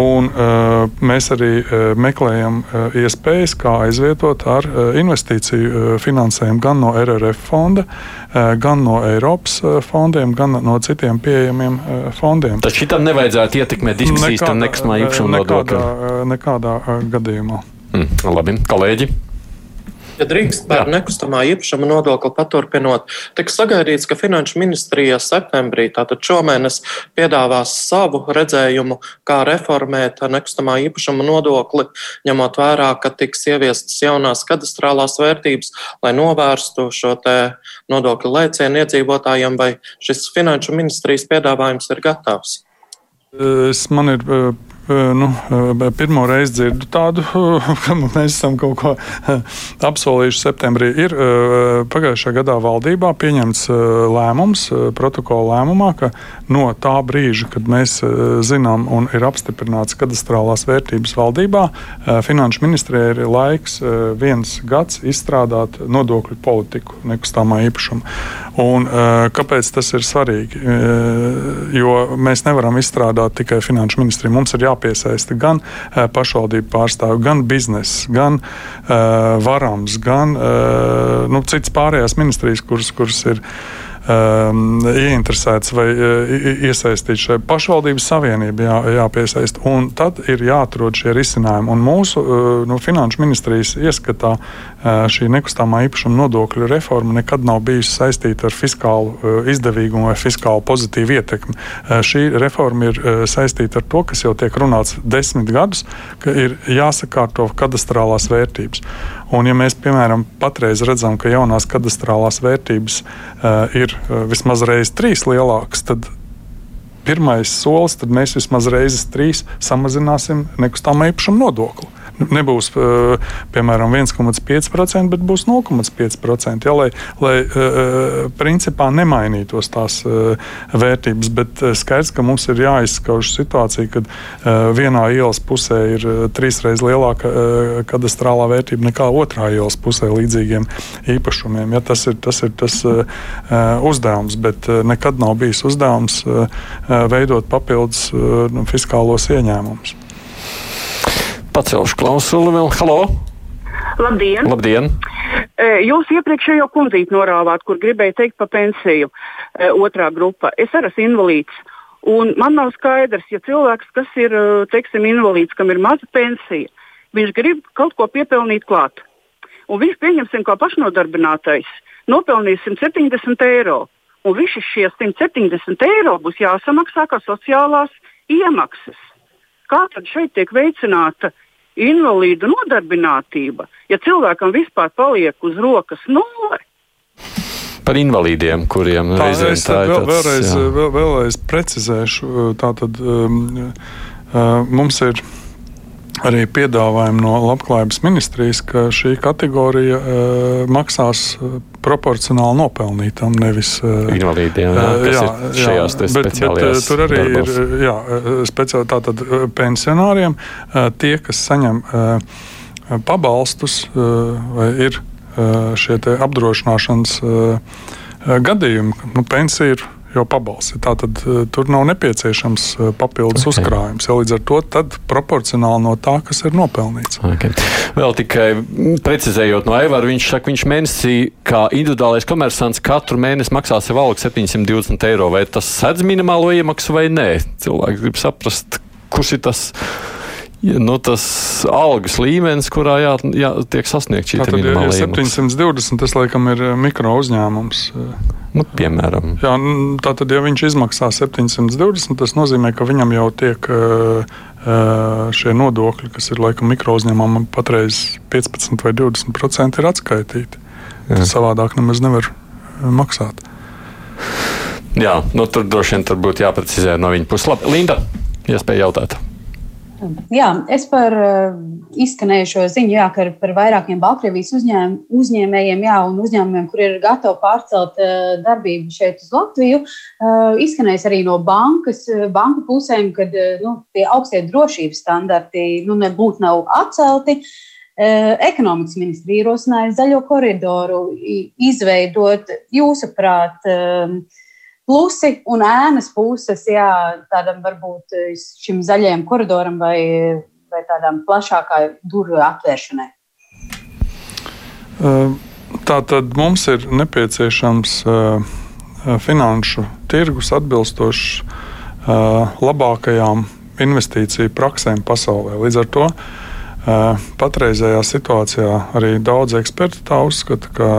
Un, uh, mēs arī meklējam iespējas, kā aizvietot ar investīciju finansējumu gan no RRF fonda, gan no Eiropas fondiem, gan no citiem pieejamiem fondiem. Taču šitam nevajadzētu ietekmēt diskusijas par nekustamā īpašuma nodokli. Nekādā, nekādā gadījumā. Mm, labi, kolēģi. Ja drīkst par nekustamā īpašuma nodokli paturpinot, tiek sagaidīts, ka Finanšu ministrija septembrī, tātad šomēnes, piedāvās savu redzējumu, kā reformēt nekustamā īpašuma nodokli, ņemot vērā, ka tiks ieviestas jaunās kadastrālās vērtības, lai novērstu šo nodokļu lēcienu iedzīvotājiem, vai šis Finanšu ministrijas piedāvājums ir gatavs. Es man ir nu, pirmo reizi dzirdu tādu, ka mēs esam kaut ko apsolījuši septembrī. Ir pagājušā gadā valdībā pieņemts lēmums, protokola lēmumā, ka no tā brīža, kad mēs zinām un ir apstiprināts kadastrālās vērtības valdībā, Finanšu ministrijai ir laiks viens gads izstrādāt nodokļu politiku nekustamā īpašuma. Un, kāpēc tas ir svarīgi? Jo mēs nevaram izstrādāt tikai finanšu ministriju. Mums ir jāpiesaista gan pašvaldību pārstāvju, gan biznesa, gan varams, gan nu, citas pārējās ministrijas, kuras, kuras ir um, ieinteresēts vai uh, iesaistīts šajā pašvaldības savienībā, jā, jāpiesaist. Un tad ir jāatrod šie risinājumi. Un mūsu uh, no finanšu ministrijas ieskatā uh, šī nekustamā īpašuma nodokļu reforma nekad nav bijusi saistīta ar fiskālu izdevīgumu vai fiskālu pozitīvu ietekmi. Šī reforma ir saistīta ar to, kas jau tiek runāts desmit gadus, ka ir jāsakārto kadastrālās vērtības. Un, ja mēs, piemēram, patreiz redzam, ka jaunās kadastrālās vērtības uh, ir uh, vismaz reizes trīs lielākas, tad pirmais solis, tad mēs vismaz reizes trīs samazināsim nekustamā īpašuma nodokli nebūs eh, piemēram 1,5%, bet būs 0,5%. Ja, lai lai eh, principā nemainītos tās eh, vērtības, bet skaidrs, ka mums ir jāizskauž situācija, kad vienā ielas pusē ir trīsreiz lielāka kadastrālā vērtība nekā otrā ielas pusē līdzīgiem īpašumiem. Ja, tas ir tas, ir tas uzdevums, bet nekad nav bijis uzdevums veidot papildus fiskālos ieņēmumus. Pacelšu klausuli vēl. Halo! Labdien! Labdien. E, jūs iepriekšējo kundzīti norāvāt, kur gribēja teikt par pensiju. E, otrā grupa. Es arī esmu invalīds. Un man nav skaidrs, ja cilvēks, kas ir e, teiksim, invalīds, kam ir maza pensija, viņš grib kaut ko piepelnīt klāt. Un viņš pieņemsim kā pašnodarbinātais, nopelnīs 170 eiro. Un visi šie 170 eiro būs jāsamaksā kā sociālās iemaksas. Kā tad šeit tiek veicināta uh, invalīdu nodarbinātība, ja cilvēkam vispār paliek uz rokas nulle. Par invalīdiem, kuriem tā, reizēm tā ir. Vēl, vēlreiz, vēl, vēlreiz precizēšu, tātad um, uh, mums ir arī piedāvājumi no Labklājības ministrijas, ka šī kategorija uh, maksās uh, proporcionāli nopelnītam, nevis uh, invalīdiem. Jā, jā, jā, bet, bet tur arī darbos. ir jā, speciāli tātad pensionāriem, uh, tie, kas saņem uh, pabalstus uh, ir uh, šie apdrošināšanas uh, gadījumi, nu, pensija ir jau pabalsti. Tātad uh, tur nav nepieciešams uh, papildus okay. uzkrājums. Ja, līdz ar to proporcionāli no tā, kas ir nopelnīts. Okay. Vēl tikai precizējot no Aivara, viņš saka, viņš mēnesī kā individuālais komersants katru mēnesi maksā sev algu 720 eiro. Vai tas sedz minimālo iemaksu vai nē? Cilvēks grib saprast, kurš ir tas nu, tas algas līmenis, kurā jā, jā, tiek sasniegts šī minimālā ja 720, tas laikam ir eh, mikro uzņēmums. Eh. Nu, piemēram. Jā, tātad, ja viņš izmaksā 720, tas nozīmē, ka viņam jau tiek uh, šie nodokļi, kas ir laikam mikro uzņēmumam, patreiz 15 vai 20% ir atskaitīti. Tas savādāk nemaz nevar maksāt. Jā, nu, tur droši vien tur būtu jāprecizē no viņa puses. Labi, Linda, iespēja jautāt. Jā, es par uh, izskanējušo ziņu, jā, ka par vairākiem Baltkrievijas uzņēm, uzņēmējiem jā, un uzņēmumiem, kur ir gatavi pārcelt uh, darbību šeit uz Latviju, uh, izskanējis arī no bankas, banku pusēm, ka nu, tie augstie drošības standarti nu, nebūtu nav atcelti. Ekonomikas ministrija ierosināja zaļo koridoru izveidot, jūsuprāt, uh, plusi un ēnas puses, jā, tādam varbūt eh, šim zaļajam koridoram vai, vai tādām plašākai durvju atvēršanai? Eh, tā tad mums ir nepieciešams eh, finanšu tirgus atbilstošs labākajām investīciju praksēm pasaulē. Līdz ar to patreizējā situācijā arī daudz eksperti tā uzskata, ka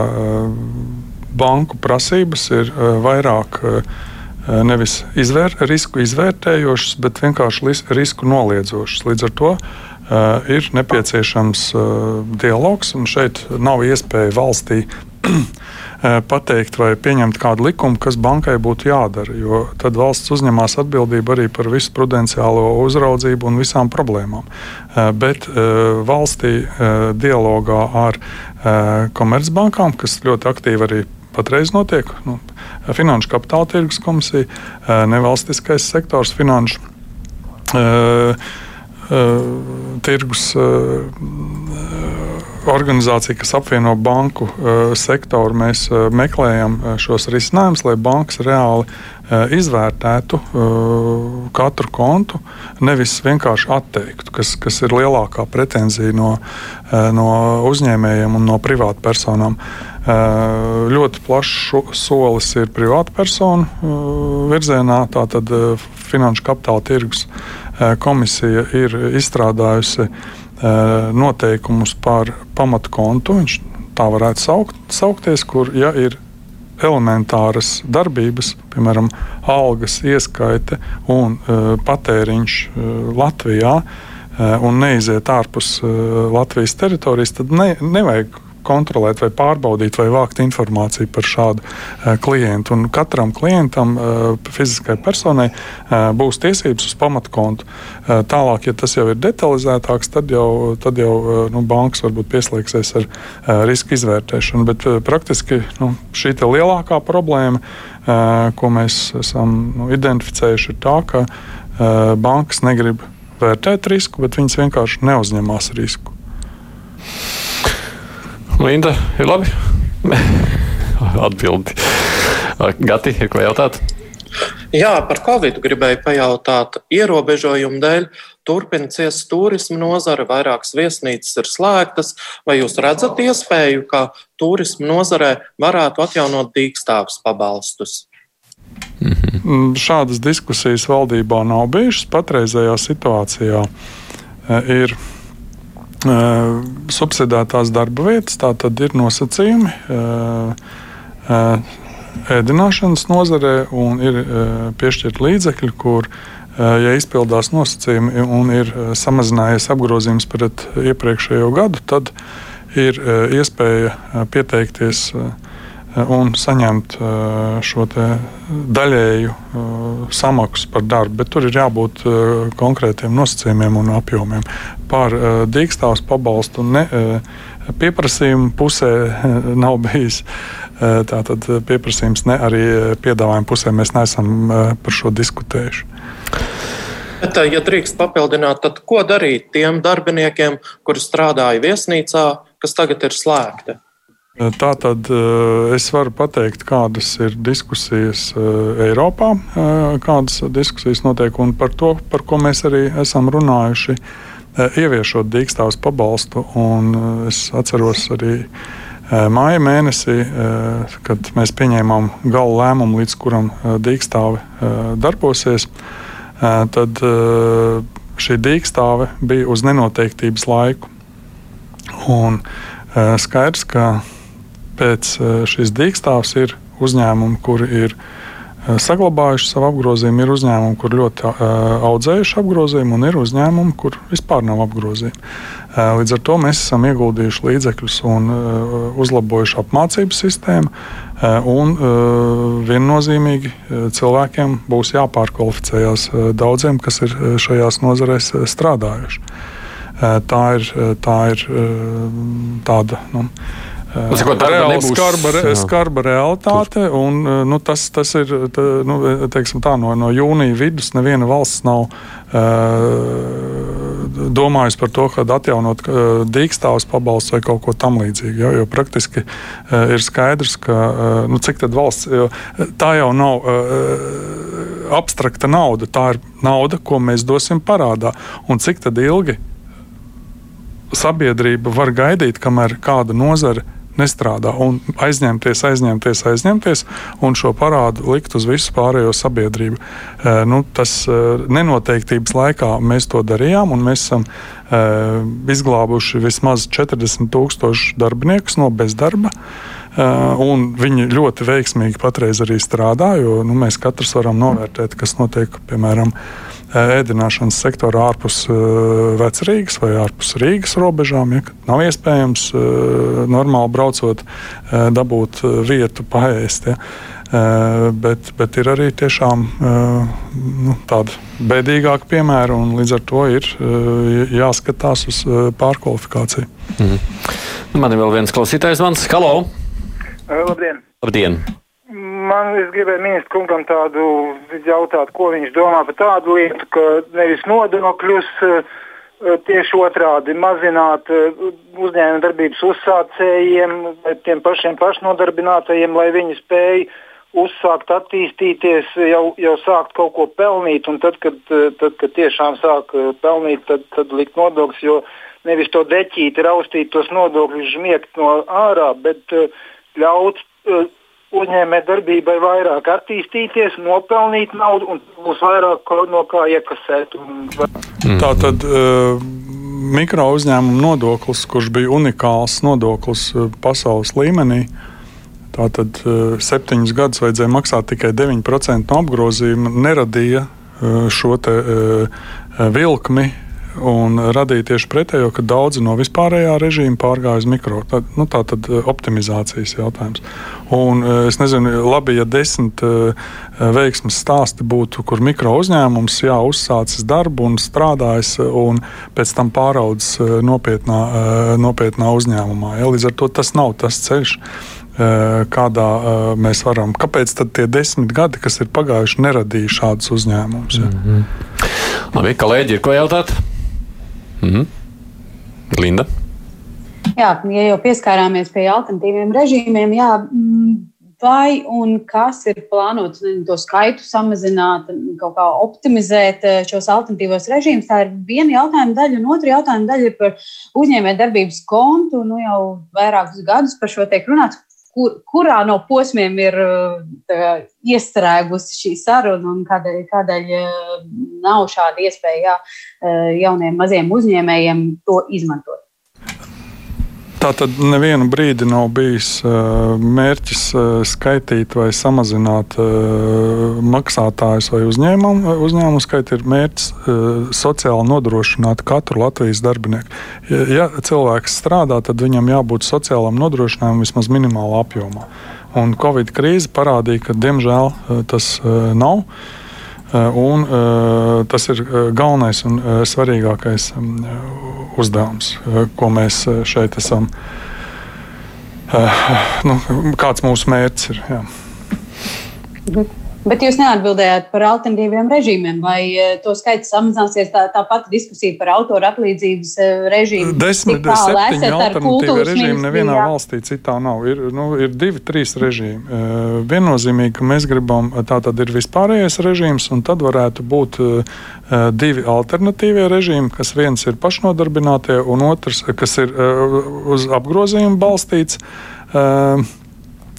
banku prasības ir eh, vairāk eh, eh, nevis izvēr, risku izvērtējošas, bet vienkārši risku noliedzošas. Līdz ar to ir nepieciešams dialogs, un šeit nav iespēja valstī pateikt vai pieņemt kādu likumu, kas bankai būtu jādara. Jo tad valsts uzņemās atbildību arī par visu prudenciālo uzraudzību un visām problēmām. Bet valstī dialogā ar komercbankām, kas ļoti aktīvi arī patreiz notiek. Nu, finanšu kapitāla tirgus komisija, nevalstiskais sektors, finanšu uh, uh, tirgus organizācija, kas apvieno banku sektoru, mēs meklējam šos risinājumus, lai bankas reāli izvērtētu katru kontu, nevis vienkārši atteiktu, kas, kas ir lielākā pretenzija no, no uzņēmējiem un no privātpersonām. Ļoti plašs solis ir privātpersonu virzienā, tātad Finanšu kapitāla tirgus komisija ir izstrādājusi noteikumus par pamatkontu. Viņš tā varētu saukt, saukties, kur ja ir elementāras darbības, piemēram, algas ieskaite un uh, patēriņš uh, Latvijā, uh, un neiziet ārpus Latvijas teritorijas, tad ne, nevajag kontrolēt, vai pārbaudīt, vai vākt informāciju par šādu uh, klientu. Un katram klientam, uh, fiziskai personai, uh, būs tiesības uz pamatkontu. Uh, tālāk, ja tas jau ir detalizētāks, tad jau, tad jau uh, nu, bankas varbūt pieslēgsies ar uh, riska izvērtēšanu. Bet uh, praktiski nu, šī lielākā problēma, uh, ko mēs esam nu, identificējuši, ir tā, ka uh, bankas negrib vērtēt risku, bet viņas vienkārši neuzņemās risku. Linda, ir labi? Atbildi. Gati, ir ko jautāt? Jā, par Covid gribēju pajautāt. Ierobežojumu dēļ turpina ciest turisma nozare, vairākas viesnīcas ir slēgtas. Vai jūs redzat iespēju, ka turisma nozarē varētu atjaunot dīkstāvus pabalstus? -hmm. Šādas diskusijas valdībā nav bijušas. Patreizējā situācijā eh, ir subsidētās darba vietas, tā tad ir nosacījumi ēdināšanas nozarē un ir piešķirt līdzekļi, kur, ja izpildās nosacījumi un ir samazinājies apgrozījums pret iepriekšējo gadu, tad ir iespēja pieteikties un saņemt šo daļēju samaksu par darbu, bet tur ir jābūt konkrētiem nosacījumiem un apjomiem. Par dīkstāvus pabalstu ne, pieprasījumu pusē nav bijis. Tātad pieprasījums ne arī piedāvājuma pusē mēs neesam par šo diskutējuši. Bet, ja drīkst papildināt, tad ko darīt tiem darbiniekiem, kuri strādāja viesnīcā, kas tagad ir slēgta? Tā tad es varu pateikt, kādas ir diskusijas Eiropā, kādas diskusijas notiek un par to, par ko mēs arī esam runājuši, ieviešot dīkstāvus pabalstu. Es atceros arī māja mēnesī, kad mēs pieņēmām gala lēmumu, līdz kuram dīkstāve darbosies. Tad šī dīkstāve bija uz nenoteiktības laiku. Un skaidrs, ka pēc eh, šīs dīkstāvs ir uzņēmumi, kuri ir eh, saglabājuši savu apgrozījumu, ir uzņēmumi, kur ļoti uh, audzējuši apgrozījumu, un ir uzņēmumi, kur vispār nav apgrozījumu. Līdz ar to mēs esam ieguldījuši līdzekļus un uzlabojuši apmācību sistēmu. Un viennozīmīgi cilvēkiem būs jāpārkvalificējas daudziem, kas ir šajās nozarēs strādājuši. Tā ir, tā ir tāda. Nu, Sakot, reāli skarba, re, skarba realitāte. Un, nu, tas, tas ir tā, nu, tā, no, no jūnija vidus. Neviena valsts nav uh, domājusi par to, ka atjaunot uh, dīkstāvus pabalstu vai kaut ko tamlīdzīgu. Jo, jo praktiski uh, ir skaidrs, ka uh, nu, cik tad valsts, jo, tā jau nav uh, abstrakta nauda, tā ir nauda, ko mēs dosim parādā. Un cik tad ilgi sabiedrība var gaidīt, kamēr kāda nozara nestrādā. Un aizņemties, aizņemties, aizņemties un šo parādu likt uz visu pārējo sabiedrību. E, nu, tas e, nenoteiktības laikā mēs to darījām, un mēs esam e, izglābuši vismaz 40 tūkstošu darbiniekus no bezdarba. Uh, viņi ļoti veiksmīgi patreiz arī strādā, jo nu, mēs katrs varam novērtēt, kas notiek piemēram ēdināšanas sektorā ārpus vecrīgas vai ārpus Rīgas robežām. Ja, nav iespējams normāli braucot, dabūt vietu paēst. Ja. Bet, bet ir arī tiešām nu, tāda bēdīgāka piemēra, un līdz ar to ir jāskatās uz pārkvalifikāciju. Mm. Man ir vēl viens klausītājs, Vans. Halo! Labdien! Labdien. Man es gribēju ministru kungam tādu jautāt, ko viņš domā par tādu lietu, ka nevis nodokļus tieši otrādi mazināt uzņēmuma darbības uzsācējiem, tiem pašiem pašnodarbinātajiem, lai viņi spēj uzsākt attīstīties, jau, jau sākt kaut ko pelnīt, un tad, kad, tad, kad tiešām sāk pelnīt, tad, tad likt nodokļus, jo nevis to deķīti raustīt tos nodokļus žmiegt no ārā, bet ļaut uzņēmē darbībai vairāk attīstīties, nopelnīt naudu un būs vairāk no kā iekasēt. Un... Mm. Tā tad uh, mikro uzņēmuma nodoklis, kurš bija unikāls nodoklis uh, pasaules līmenī, tātad uh, septiņus gadus vajadzēja maksāt tikai 9% no apgrozījuma, neradīja uh, šo te, vilkmi un radīja tieši pretējo, ka daudzi no vispārējā režīma pārgāja uz mikro. Tā, nu, tā tad eh, optimizācijas jautājums. Un, eh, es nezinu, labi, ja desmit eh, veiksmes stāsti būtu, kur mikro uzņēmums jā, uzsācis darbu un strādājis, un pēc tam pāraudzis nopietnā, nopietnā uzņēmumā. Ja? Līdz ar to tas nav tas ceļš kādā mēs varam. Kāpēc tad tie desmit gadi, kas ir pagājuši, neradīja šādus uzņēmumus? Ja? Mm -hmm. Labi, kolēģi, ir ko jautāt? Mhm. Linda? Jā, ja jau pieskārāmies pie alternatīviem režīmiem, jā, mm, vai un kas ir plānots to skaitu samazināt, kaut kā optimizēt eh, šos alternatīvos režīmus. Tā ir viena jautājuma daļa, un otra jautājuma daļa ir par uzņēmējdarbības kontu. Nu, jau vairākus gadus par šo tiek runāts kur, kurā no posmiem ir tā, iestrēgusi šī saruna un kādēļ, kādēļ nav šāda iespēja jā, jauniem maziem uzņēmējiem to izmantot. Tā tad nevienu brīdi nav bijis uh, mērķis uh, skaitīt vai samazināt uh, maksātājus vai uzņēmumu. Uzņēmumu skaitu ir mērķis sociāli nodrošināt katru Latvijas darbinieku. Ja cilvēks strādā, tad viņam jābūt sociālam nodrošinājumam vismaz minimālā apjomā. Un Covid krīze parādīja, ka diemžēl tas nav. Eh, un, eh, tas ir eh, galvenais un svarīgākais uzdevums, ko mēs šeit esam. Nu, kāds mūsu mērķis ir? Jā. Bet jūs neatbildējāt par alternatīviem režīmiem. Vai eh, to skaits samazināsies? Tā, tā pati diskusija par autora atlīdzības eh, režīmu. Desmit, septiņi alternatīvie režīmi nevienā jā. valstī citā nav. Ir, nu, ir divi, trīs režīmi. Uh, viennozīmīgi, ka mēs gribam, tā tad ir vispārējais režīms, un tad varētu būt divi alternatīvie režīmi, kas viens ir pašnodarbinātie, un otrs, kas ir uz apgrozījumu balstīts.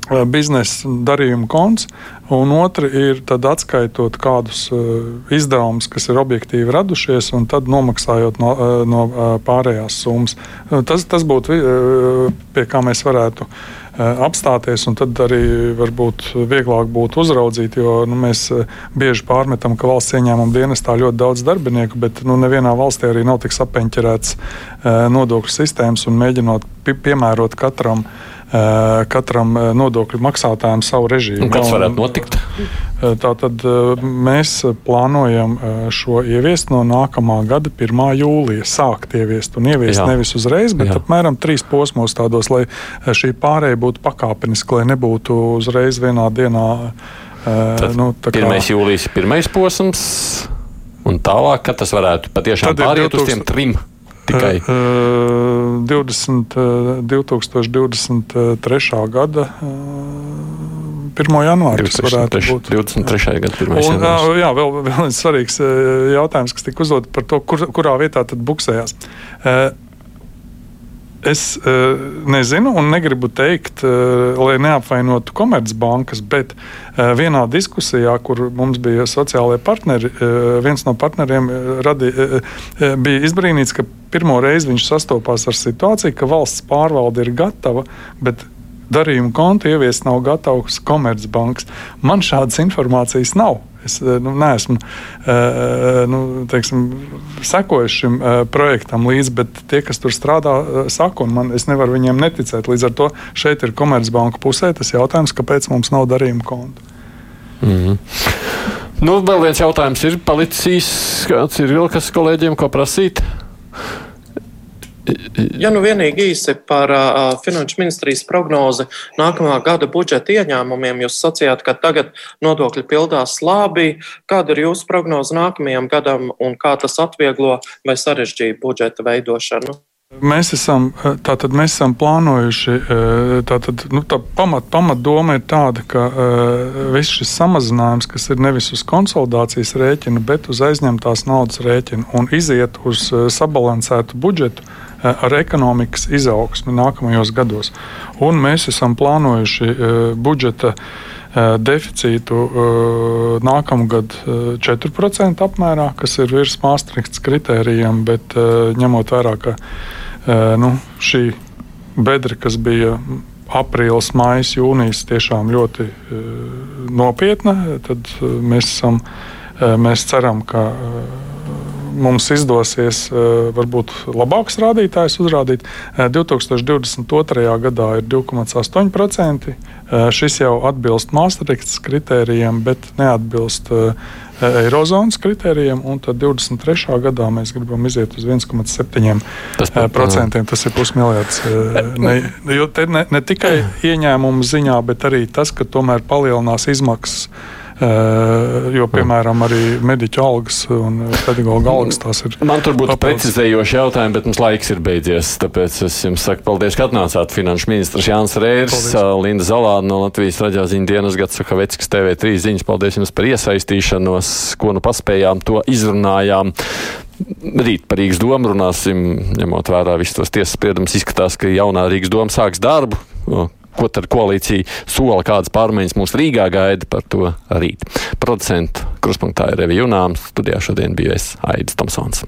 Uh, biznesa darījuma konts, un otra ir atskaitot kādus uh, izdevumus, kas ir objektīvi radušies, un tad nomaksājot no, uh, no pārējās summas. Tas, tas būtu pie kā mēs varētu apstāties, un tad arī varbūt vieglāk būtu uzraudzīt, jo nu, mēs bieži pārmetam, ka valsts ieņēmuma dienestā ļoti daudz darbinieku, bet nu, nevienā valstī arī nav tik sapeņķerēts nodokļu sistēmas un mēģinot piemērot katram uh, katram eh, nodokļu maksātājam savu režīmu. Un kas varētu notikt? Eh, tātad mēs plānojam šo ieviest no nākamā gada 1. jūlija. Sākt ieviest un ieviest Jā. nevis uzreiz, bet Jā. apmēram trīs posmos tādos, lai šī pārēja būtu pakāpeniska, lai nebūtu uzreiz vienā dienā. Tad nu, kā... 1. jūlijas ir pirmais posms, un tālāk, tas varētu patiešām pāriet 2000... uz tiem trim tikai? Uh, 20, uh, 2023. gada. Uh, 1. janvārī tas varētu 23, būt. 23. gada 1. Un, janvārs. Jā, vēl, vēl viens svarīgs jautājums, kas tika uzdots par to, kur, kurā vietā tad buksējās. Es uh, nezinu, un negribu teikt, uh, lai neapvainotu komercbankas, bet uh, vienā diskusijā, kur mums bija sociālai partneri, uh, viens no partneriem radi, uh, bija izbrīnīts, ka pirmo reizi viņš sastopās ar situāciju, ka valsts pārvalde ir gatava, bet darījuma konta ieviest nav gatavs komercbanks. Man šādas informācijas nav. Es eh, nu, neesmu uh, nu, teiksim, sekojis šim uh, projektam līdzi, bet tie, kas tur strādā, saka, un man, es nevaru viņiem neticēt. Līdz ar to šeit ir Komercbanka pusē tas jautājums, kāpēc mums nav darījuma konta. Mm -hmm. Nu, vēl viens jautājums ir palicis. Kāds ir vēl kas kolēģiem, ko prasīt? Ja nu vienīgi īsi par uh, Finanšu ministrijas prognozi nākamā gada budžeta ieņēmumiem, jūs sacījāt, ka tagad nodokļi pildās labi. Kāda ir jūsu prognoze nākamajam gadam un kā tas atvieglo vai sarežģīja budžeta veidošanu? Mēs esam, tātad, mēs esam plānojuši, tātad, nu, tā pamat, pamat doma ir tāda, ka viss šis samazinājums, kas ir nevis uz konsolidācijas rēķina, bet uz aizņemtās naudas rēķina un iziet uz sabalansētu budžetu ar ekonomikas izaugsmi nākamajos gados. Un mēs esam plānojuši budžeta deficītu nākamgad 4% apmērā, kas ir virs Maastrichtas kritērijiem, bet ņemot vērā, ka nu, šī bedra, kas bija aprīlis, maijs, jūnijas, tiešām ļoti nopietna, tad mēs, esam, mēs ceram, ka mums izdosies varbūt labāks rādītājs uzrādīt. 2022. gadā ir 2,8%. Šis jau atbilst Maastrichtas kritērijiem, bet neatbilst Eirozonas kritērijiem, un tad 23. gadā mēs gribam iziet uz 1,7%. Tas, procentiem, tas ir pusmiljards. Ne, jo te ne, ne tikai ieņēmumu ziņā, bet arī tas, ka tomēr palielinās izmaksas Eh, jo, piemēram, arī mediķu algas un pedagoģa algas tās ir. Man tur būtu precizējoši jautājumi, bet mums laiks ir beidzies. Tāpēc es jums saku paldies, ka atnācāt. Finanšu ministrs Jānis Rērs, paldies. Linda Zalāna no Latvijas raģāziņu dienas gads Sakaveckis TV3 ziņas. Paldies jums par iesaistīšanos, ko nu paspējām, to izrunājām. Rīt par Rīgas domu runāsim, ņemot vērā visus tos tiesas spriedumus. Izskatās, ka jaunā Rīgas doma sāks darbu ko tad koalīcija sola, kādas pārmaiņas mums Rīgā gaida par to rīt. Procentu kruspunktā ir Revija Junāms, studijā šodien bija es Aidis Tomsons.